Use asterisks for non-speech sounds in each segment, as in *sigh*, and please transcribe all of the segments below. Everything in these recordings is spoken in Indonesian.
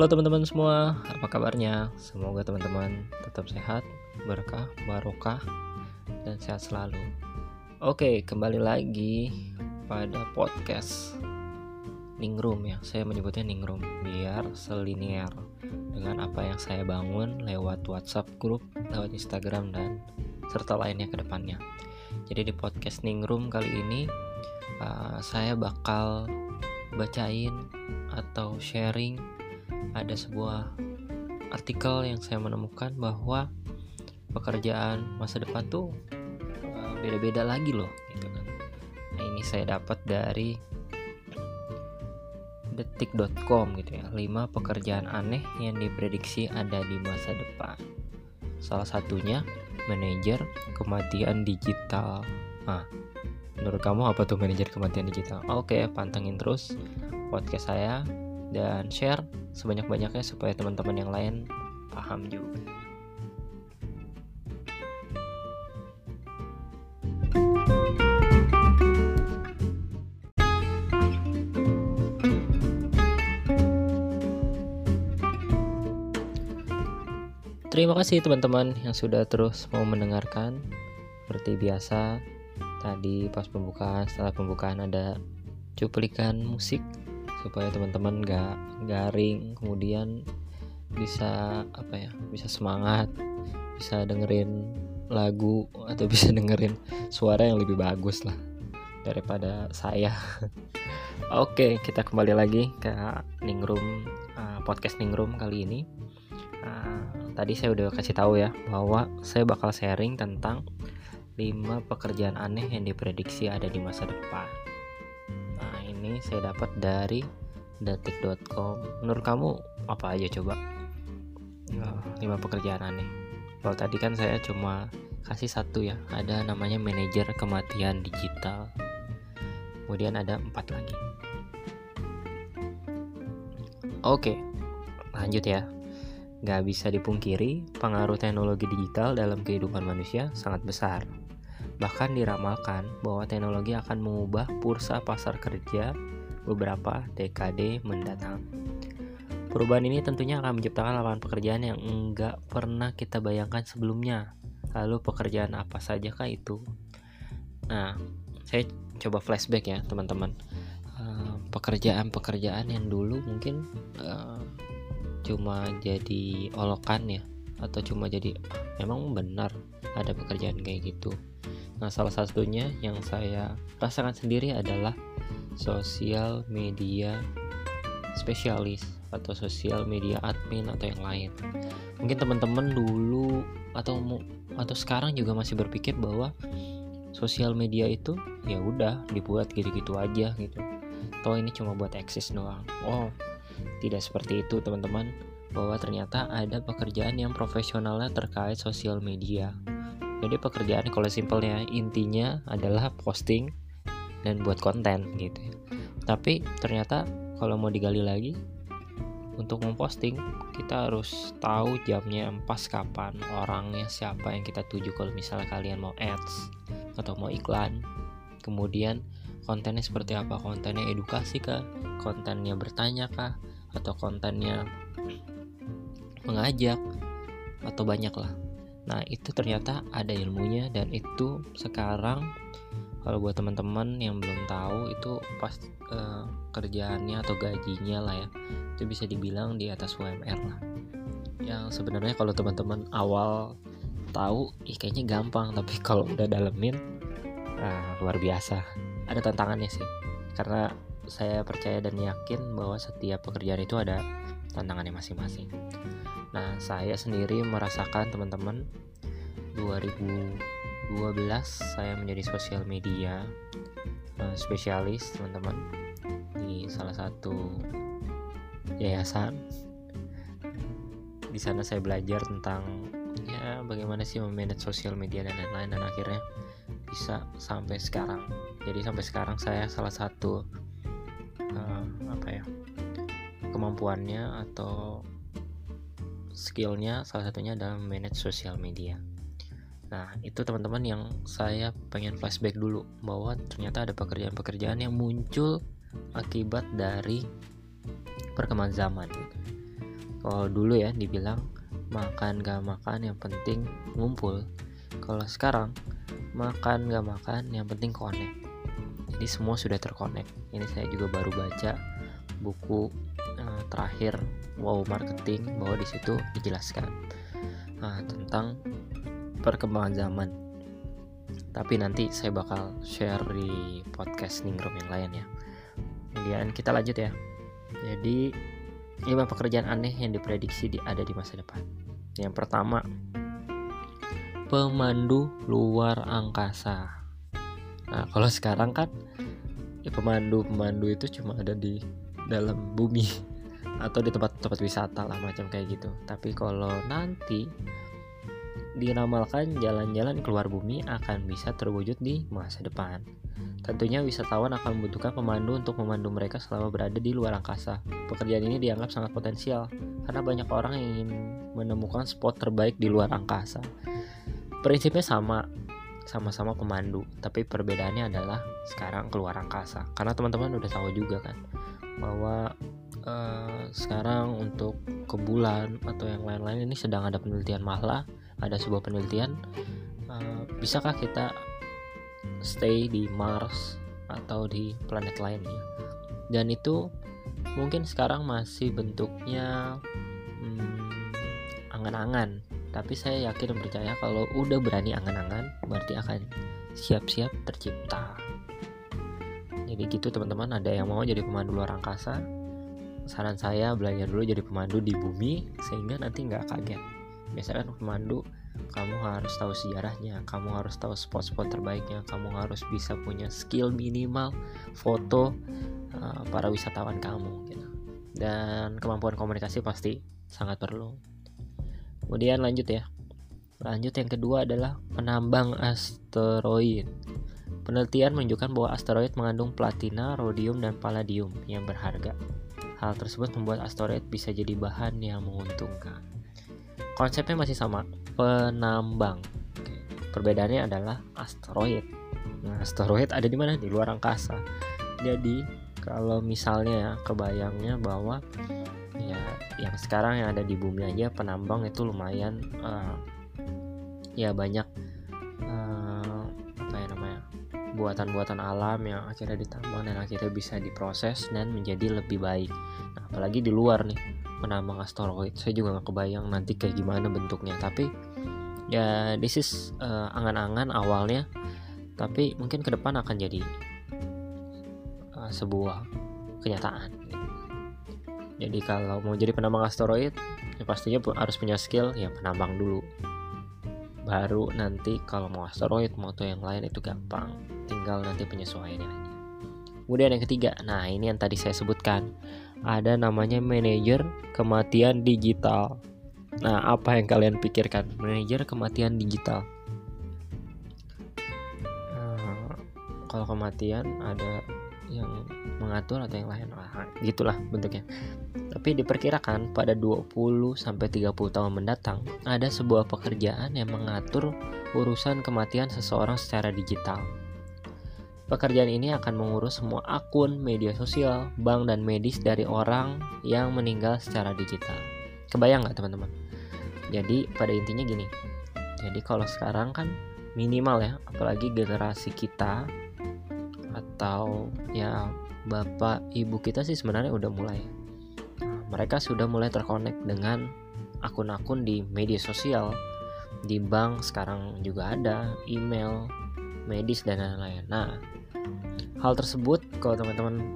Halo teman-teman semua, apa kabarnya? Semoga teman-teman tetap sehat, berkah, barokah, dan sehat selalu. Oke, kembali lagi pada podcast Ningrum ya. Saya menyebutnya Ningrum biar selinier dengan apa yang saya bangun lewat WhatsApp grup, lewat Instagram dan serta lainnya ke depannya. Jadi di podcast Ningrum kali ini uh, saya bakal bacain atau sharing ada sebuah artikel yang saya menemukan bahwa pekerjaan masa depan tuh uh, beda-beda lagi loh gitu kan. Nah, ini saya dapat dari detik.com gitu ya. 5 pekerjaan aneh yang diprediksi ada di masa depan. Salah satunya manajer kematian digital. Nah, menurut kamu apa tuh manajer kematian digital? Oke, pantengin terus podcast saya dan share sebanyak-banyaknya supaya teman-teman yang lain paham juga. Terima kasih teman-teman yang sudah terus mau mendengarkan. Seperti biasa, tadi pas pembukaan, setelah pembukaan ada cuplikan musik supaya teman-teman gak garing, kemudian bisa apa ya, bisa semangat, bisa dengerin lagu atau bisa *laughs* dengerin suara yang lebih bagus lah daripada saya. *laughs* Oke, kita kembali lagi ke Ningrum uh, podcast Ningrum kali ini. Uh, tadi saya udah kasih tahu ya bahwa saya bakal sharing tentang 5 pekerjaan aneh yang diprediksi ada di masa depan. Ini saya dapat dari detik.com. Menurut kamu apa aja coba? Uh, 5 pekerjaan aneh. Kalau tadi kan saya cuma kasih satu ya, ada namanya manajer kematian digital. Kemudian ada empat lagi. Oke, lanjut ya. Gak bisa dipungkiri, pengaruh teknologi digital dalam kehidupan manusia sangat besar. Bahkan diramalkan bahwa teknologi akan mengubah pursa pasar kerja beberapa dekade mendatang. Perubahan ini tentunya akan menciptakan lapangan pekerjaan yang enggak pernah kita bayangkan sebelumnya. Lalu pekerjaan apa sajakah itu? Nah, saya coba flashback ya teman-teman. Pekerjaan-pekerjaan yang dulu mungkin uh, cuma jadi olokan ya atau cuma jadi memang benar ada pekerjaan kayak gitu nah salah satunya yang saya rasakan sendiri adalah sosial media spesialis atau sosial media admin atau yang lain. Mungkin teman-teman dulu atau atau sekarang juga masih berpikir bahwa sosial media itu ya udah dibuat gitu-gitu aja gitu. Toh ini cuma buat eksis doang. Oh tidak seperti itu teman-teman, bahwa ternyata ada pekerjaan yang profesionalnya terkait sosial media. Jadi pekerjaan kalau simpelnya intinya adalah posting dan buat konten gitu ya. Tapi ternyata kalau mau digali lagi untuk memposting kita harus tahu jamnya pas kapan orangnya siapa yang kita tuju kalau misalnya kalian mau ads atau mau iklan. Kemudian kontennya seperti apa? Kontennya edukasi kah? Kontennya bertanya kah? Atau kontennya mengajak? Atau banyak lah nah itu ternyata ada ilmunya dan itu sekarang kalau buat teman-teman yang belum tahu itu pas uh, kerjaannya atau gajinya lah ya itu bisa dibilang di atas UMR lah. Yang sebenarnya kalau teman-teman awal tahu ih kayaknya gampang *laughs* tapi kalau udah dalemin uh, luar biasa. Ada tantangannya sih karena saya percaya dan yakin bahwa setiap pekerjaan itu ada tantangannya masing-masing. Nah, saya sendiri merasakan teman-teman 2012 saya menjadi sosial media uh, spesialis teman-teman di salah satu yayasan. Di sana saya belajar tentang ya bagaimana sih memanage sosial media dan lain-lain dan akhirnya bisa sampai sekarang. Jadi sampai sekarang saya salah satu uh, apa ya kemampuannya atau skillnya salah satunya adalah manage sosial media. Nah itu teman-teman yang saya pengen flashback dulu bahwa ternyata ada pekerjaan-pekerjaan yang muncul akibat dari perkembangan zaman. Kalau dulu ya dibilang makan gak makan yang penting ngumpul kalau sekarang makan gak makan yang penting connect jadi semua sudah terkonek ini saya juga baru baca buku uh, terakhir wow marketing bahwa di situ dijelaskan uh, tentang perkembangan zaman. Tapi nanti saya bakal share di podcast Ningrum yang lain ya. Kemudian kita lanjut ya. Jadi lima pekerjaan aneh yang diprediksi di, ada di masa depan. Yang pertama pemandu luar angkasa. Nah kalau sekarang kan ya pemandu pemandu itu cuma ada di dalam bumi atau di tempat-tempat wisata lah macam kayak gitu tapi kalau nanti diramalkan jalan-jalan keluar bumi akan bisa terwujud di masa depan. Tentunya wisatawan akan membutuhkan pemandu untuk memandu mereka selama berada di luar angkasa. Pekerjaan ini dianggap sangat potensial karena banyak orang yang ingin menemukan spot terbaik di luar angkasa. Prinsipnya sama, sama-sama pemandu, tapi perbedaannya adalah sekarang keluar angkasa. Karena teman-teman udah tahu juga kan bahwa uh, sekarang untuk ke bulan atau yang lain-lain ini sedang ada penelitian malah ada sebuah penelitian. Uh, bisakah kita stay di Mars atau di planet lainnya dan itu mungkin sekarang masih bentuknya hmm, angan-angan. Tapi saya yakin dan percaya kalau udah berani angan-angan berarti akan siap-siap tercipta. Jadi gitu teman-teman. Ada yang mau jadi pemandu luar angkasa saran saya belajar dulu jadi pemandu di bumi sehingga nanti nggak kaget. Biasanya kan pemandu kamu harus tahu sejarahnya kamu harus tahu spot-spot terbaiknya kamu harus bisa punya skill minimal foto uh, para wisatawan kamu gitu. Dan kemampuan komunikasi pasti sangat perlu. Kemudian lanjut ya. Lanjut yang kedua adalah penambang asteroid. Penelitian menunjukkan bahwa asteroid mengandung platina, rhodium, dan palladium yang berharga hal tersebut membuat asteroid bisa jadi bahan yang menguntungkan. Konsepnya masih sama penambang. Perbedaannya adalah asteroid. Nah asteroid ada di mana? Di luar angkasa. Jadi kalau misalnya ya kebayangnya bahwa ya yang sekarang yang ada di bumi aja penambang itu lumayan uh, ya banyak uh, buatan-buatan alam yang akhirnya ditambang dan akhirnya bisa diproses dan menjadi lebih baik. Nah, apalagi di luar nih menambang asteroid. Saya juga nggak kebayang nanti kayak gimana bentuknya. Tapi ya this is uh, angan-angan awalnya. Tapi mungkin ke depan akan jadi uh, sebuah kenyataan. Jadi kalau mau jadi penambang asteroid ya pastinya harus punya skill ya penambang dulu baru nanti kalau mau asteroid tuh yang lain itu gampang tinggal nanti penyesuaiannya aja kemudian yang ketiga nah ini yang tadi saya sebutkan ada namanya manajer kematian digital. Nah, apa yang kalian pikirkan? Manajer kematian digital. Nah, kalau kematian ada yang mengatur atau yang lain nah, gitulah bentuknya. Tapi diperkirakan pada 20 sampai 30 tahun mendatang ada sebuah pekerjaan yang mengatur urusan kematian seseorang secara digital. Pekerjaan ini akan mengurus semua akun media sosial, bank, dan medis dari orang yang meninggal secara digital. Kebayang nggak teman-teman? Jadi pada intinya gini. Jadi kalau sekarang kan minimal ya, apalagi generasi kita atau ya bapak ibu kita sih sebenarnya udah mulai. Nah, mereka sudah mulai terkonek dengan akun-akun di media sosial, di bank sekarang juga ada, email, medis dan lain-lain. Nah, hal tersebut kalau teman-teman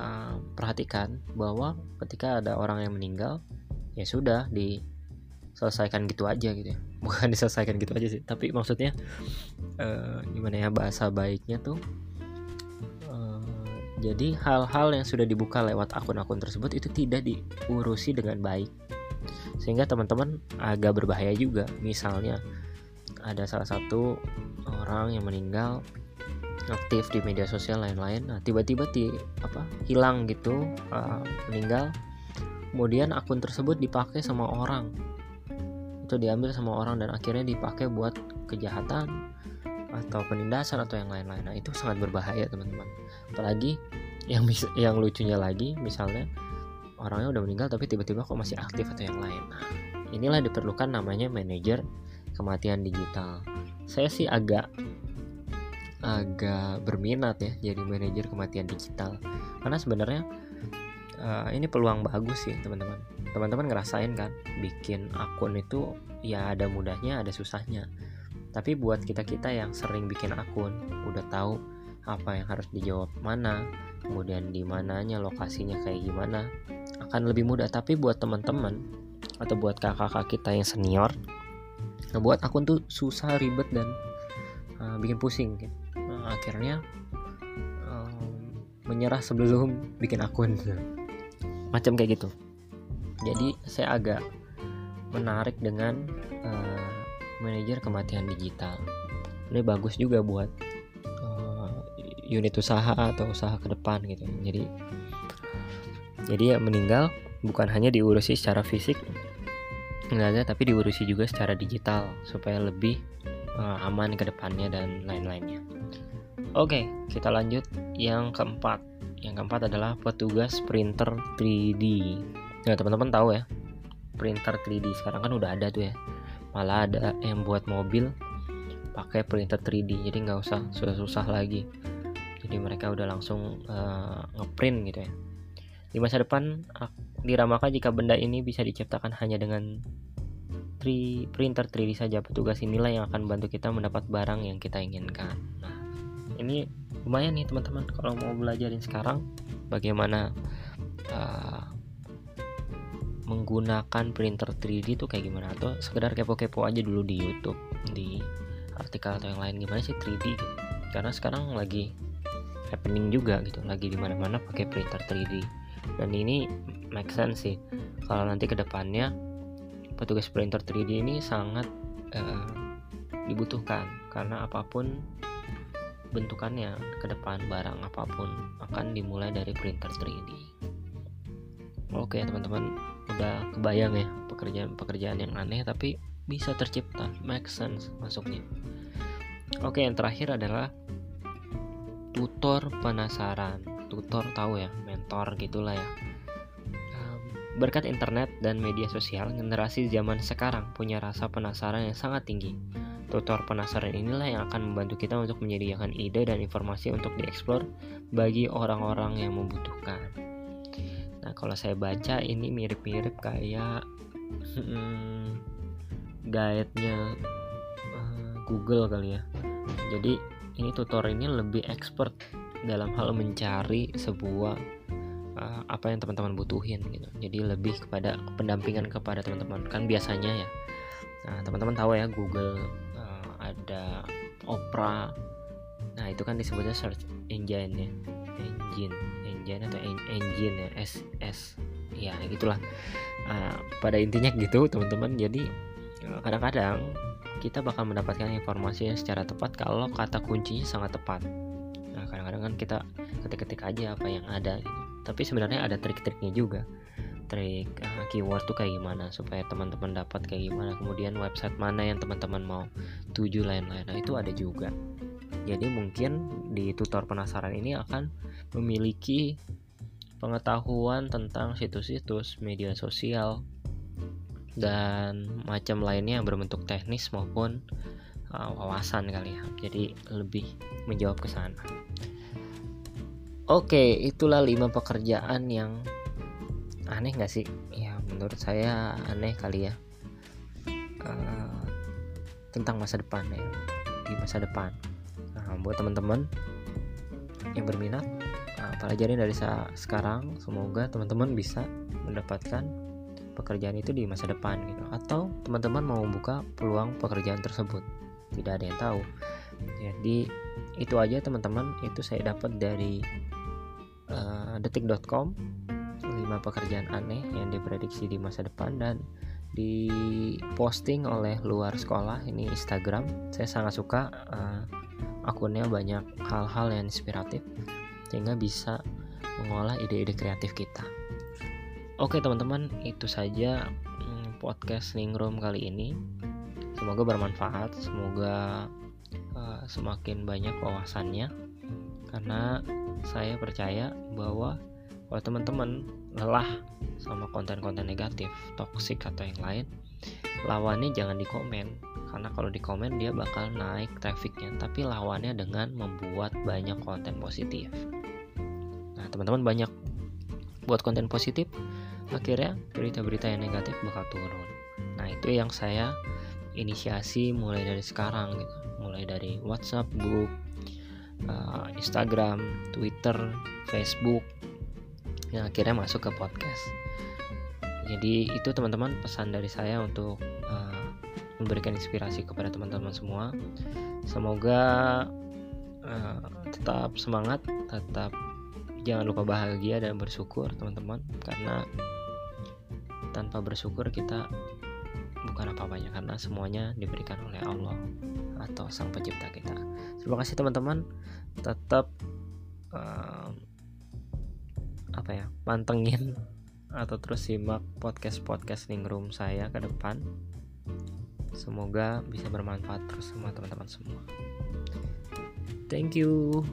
uh, perhatikan bahwa ketika ada orang yang meninggal ya sudah diselesaikan gitu aja gitu ya *laughs* bukan diselesaikan gitu aja sih tapi maksudnya uh, gimana ya bahasa baiknya tuh uh, jadi hal-hal yang sudah dibuka lewat akun-akun tersebut itu tidak diurusi dengan baik. Sehingga teman-teman agak berbahaya juga. Misalnya ada salah satu orang yang meninggal aktif di media sosial lain-lain. Nah tiba-tiba di apa hilang gitu uh, meninggal. Kemudian akun tersebut dipakai sama orang. Itu diambil sama orang dan akhirnya dipakai buat kejahatan atau penindasan atau yang lain-lain. Nah itu sangat berbahaya teman-teman. Apalagi yang yang lucunya lagi misalnya orangnya udah meninggal tapi tiba-tiba kok masih aktif atau yang lain. Nah inilah diperlukan namanya manajer kematian digital. Saya sih agak agak berminat ya jadi manajer kematian digital. Karena sebenarnya uh, ini peluang bagus sih teman-teman. Teman-teman ngerasain kan bikin akun itu ya ada mudahnya ada susahnya tapi buat kita-kita yang sering bikin akun udah tahu apa yang harus dijawab mana kemudian di mananya lokasinya kayak gimana akan lebih mudah. Tapi buat teman-teman atau buat kakak-kakak kita yang senior ngebuat akun tuh susah ribet dan uh, bikin pusing gitu. Akhirnya um, menyerah sebelum *laughs* bikin akun. Macam kayak gitu. Jadi saya agak menarik dengan uh, manajer kematian digital ini bagus juga buat uh, unit usaha atau usaha ke depan gitu jadi jadi ya meninggal bukan hanya diurusi secara fisik ada tapi diurusi juga secara digital supaya lebih uh, aman ke depannya dan lain-lainnya Oke, kita lanjut yang keempat. Yang keempat adalah petugas printer 3D. Ya, teman-teman tahu ya, printer 3D sekarang kan udah ada tuh ya. Malah ada yang buat mobil pakai printer 3D, jadi nggak usah susah-susah lagi. Jadi mereka udah langsung uh, ngeprint gitu ya. Di masa depan diramalkan jika benda ini bisa diciptakan hanya dengan 3 printer 3D saja, petugas inilah yang akan membantu kita mendapat barang yang kita inginkan. Nah, ini lumayan nih teman-teman kalau mau belajarin sekarang bagaimana uh, menggunakan printer 3D itu kayak gimana? Atau sekedar kepo-kepo aja dulu di YouTube di artikel atau yang lain gimana sih 3D gitu? Karena sekarang lagi happening juga gitu lagi di mana-mana pakai printer 3D dan ini make sense sih kalau nanti ke depannya petugas printer 3D ini sangat uh, dibutuhkan. Karena apa pun bentukannya ke depan barang apa pun akan dimulai dari printer 3D. Oke teman-teman, udah kebayang ya pekerjaan-pekerjaan yang aneh tapi bisa tercipta, make sense masuknya. Oke, yang terakhir adalah tutor penasaran. Tutor tahu ya, mentor gitulah ya. Berkat internet dan media sosial, generasi zaman sekarang punya rasa penasaran yang sangat tinggi Tutor penasaran inilah yang akan membantu kita untuk menyediakan ide dan informasi untuk dieksplor bagi orang-orang yang membutuhkan. Kalau saya baca ini mirip-mirip kayak hmm, guide-nya uh, Google kali ya. Jadi ini tutor ini lebih expert dalam hal mencari sebuah uh, apa yang teman-teman butuhin gitu. Jadi lebih kepada pendampingan kepada teman-teman. Kan biasanya ya. Nah, teman-teman tahu ya Google ada Opera nah itu kan disebutnya search engine ya engine engine atau engine ya S S. Ya gitulah. Uh, pada intinya gitu teman-teman. Jadi kadang-kadang kita bakal mendapatkan informasi yang secara tepat kalau kata kuncinya sangat tepat. Nah kadang-kadang kan kita ketik-ketik aja apa yang ada gitu. tapi sebenarnya ada trik-triknya juga. Trik uh, keyword tuh kayak gimana supaya teman-teman dapat kayak gimana. Kemudian website mana yang teman-teman mau tuju lain-lain. Nah itu ada juga jadi mungkin di tutor penasaran ini akan memiliki pengetahuan tentang situs-situs media sosial dan macam lainnya yang berbentuk teknis maupun uh, wawasan kali ya. Jadi lebih menjawab ke sana. Oke, itulah lima pekerjaan yang aneh nggak sih? Ya menurut saya aneh kali ya. Uh, tentang masa depan ya di masa depan nah, buat teman-teman yang berminat uh, pelajarin dari sekarang semoga teman-teman bisa mendapatkan pekerjaan itu di masa depan gitu. Atau teman-teman mau membuka peluang pekerjaan tersebut. Tidak ada yang tahu. Jadi itu aja teman-teman. Itu saya dapat dari uh, detik.com 5 pekerjaan aneh yang diprediksi di masa depan dan diposting oleh luar sekolah. Ini Instagram. Saya sangat suka uh, akunnya banyak hal-hal yang inspiratif sehingga bisa mengolah ide-ide kreatif kita. Oke teman-teman itu saja hmm, podcast Ningrum kali ini. Semoga bermanfaat semoga uh, semakin banyak wawasannya. Karena saya percaya bahwa kalau teman-teman lelah sama konten-konten negatif toksik atau yang lain lawannya jangan di komen karena kalau di komen dia bakal naik trafficnya tapi lawannya dengan membuat banyak konten positif. Nah teman-teman banyak buat konten positif akhirnya berita-berita yang negatif bakal turun. Nah itu yang saya inisiasi mulai dari sekarang gitu. Mulai dari WhatsApp grup uh, Instagram Twitter Facebook yang akhirnya masuk ke podcast. Jadi itu teman-teman pesan dari saya untuk memberikan inspirasi kepada teman-teman semua. Semoga uh, tetap semangat tetap jangan lupa bahagia dan bersyukur teman-teman. Karena tanpa bersyukur kita bukan apa-apanya karena semuanya diberikan oleh Allah atau sang pencipta kita. Terima kasih teman-teman. Tetap uh, apa ya mantengin atau terus simak podcast-podcast Ningrum saya ke depan. Semoga bisa bermanfaat terus sama teman-teman semua. Thank you.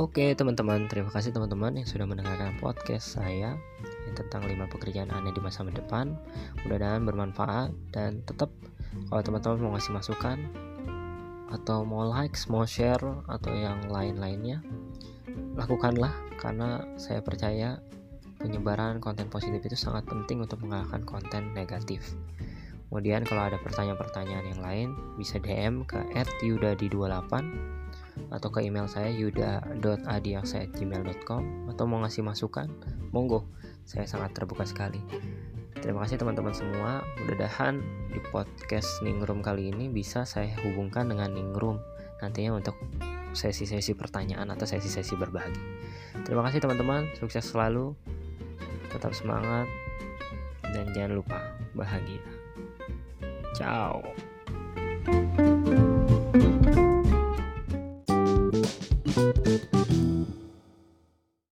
Oke teman-teman, terima kasih teman-teman yang sudah mendengarkan podcast saya tentang 5 pekerjaan aneh di masa depan. Mudah-mudahan bermanfaat dan tetap kalau teman-teman mau ngasih masukan atau mau like, mau share atau yang lain-lainnya lakukanlah karena saya percaya penyebaran konten positif itu sangat penting untuk mengalahkan konten negatif. Kemudian kalau ada pertanyaan-pertanyaan yang lain bisa DM ke @yudadi28 atau ke email saya yuda.adiaksa@gmail.com atau mau ngasih masukan, monggo. Saya sangat terbuka sekali. Terima kasih teman-teman semua. Mudah-mudahan di podcast Ningrum kali ini bisa saya hubungkan dengan Ningrum nantinya untuk sesi-sesi pertanyaan atau sesi-sesi berbagi. Terima kasih teman-teman, sukses selalu. Tetap semangat dan jangan lupa bahagia. Ciao.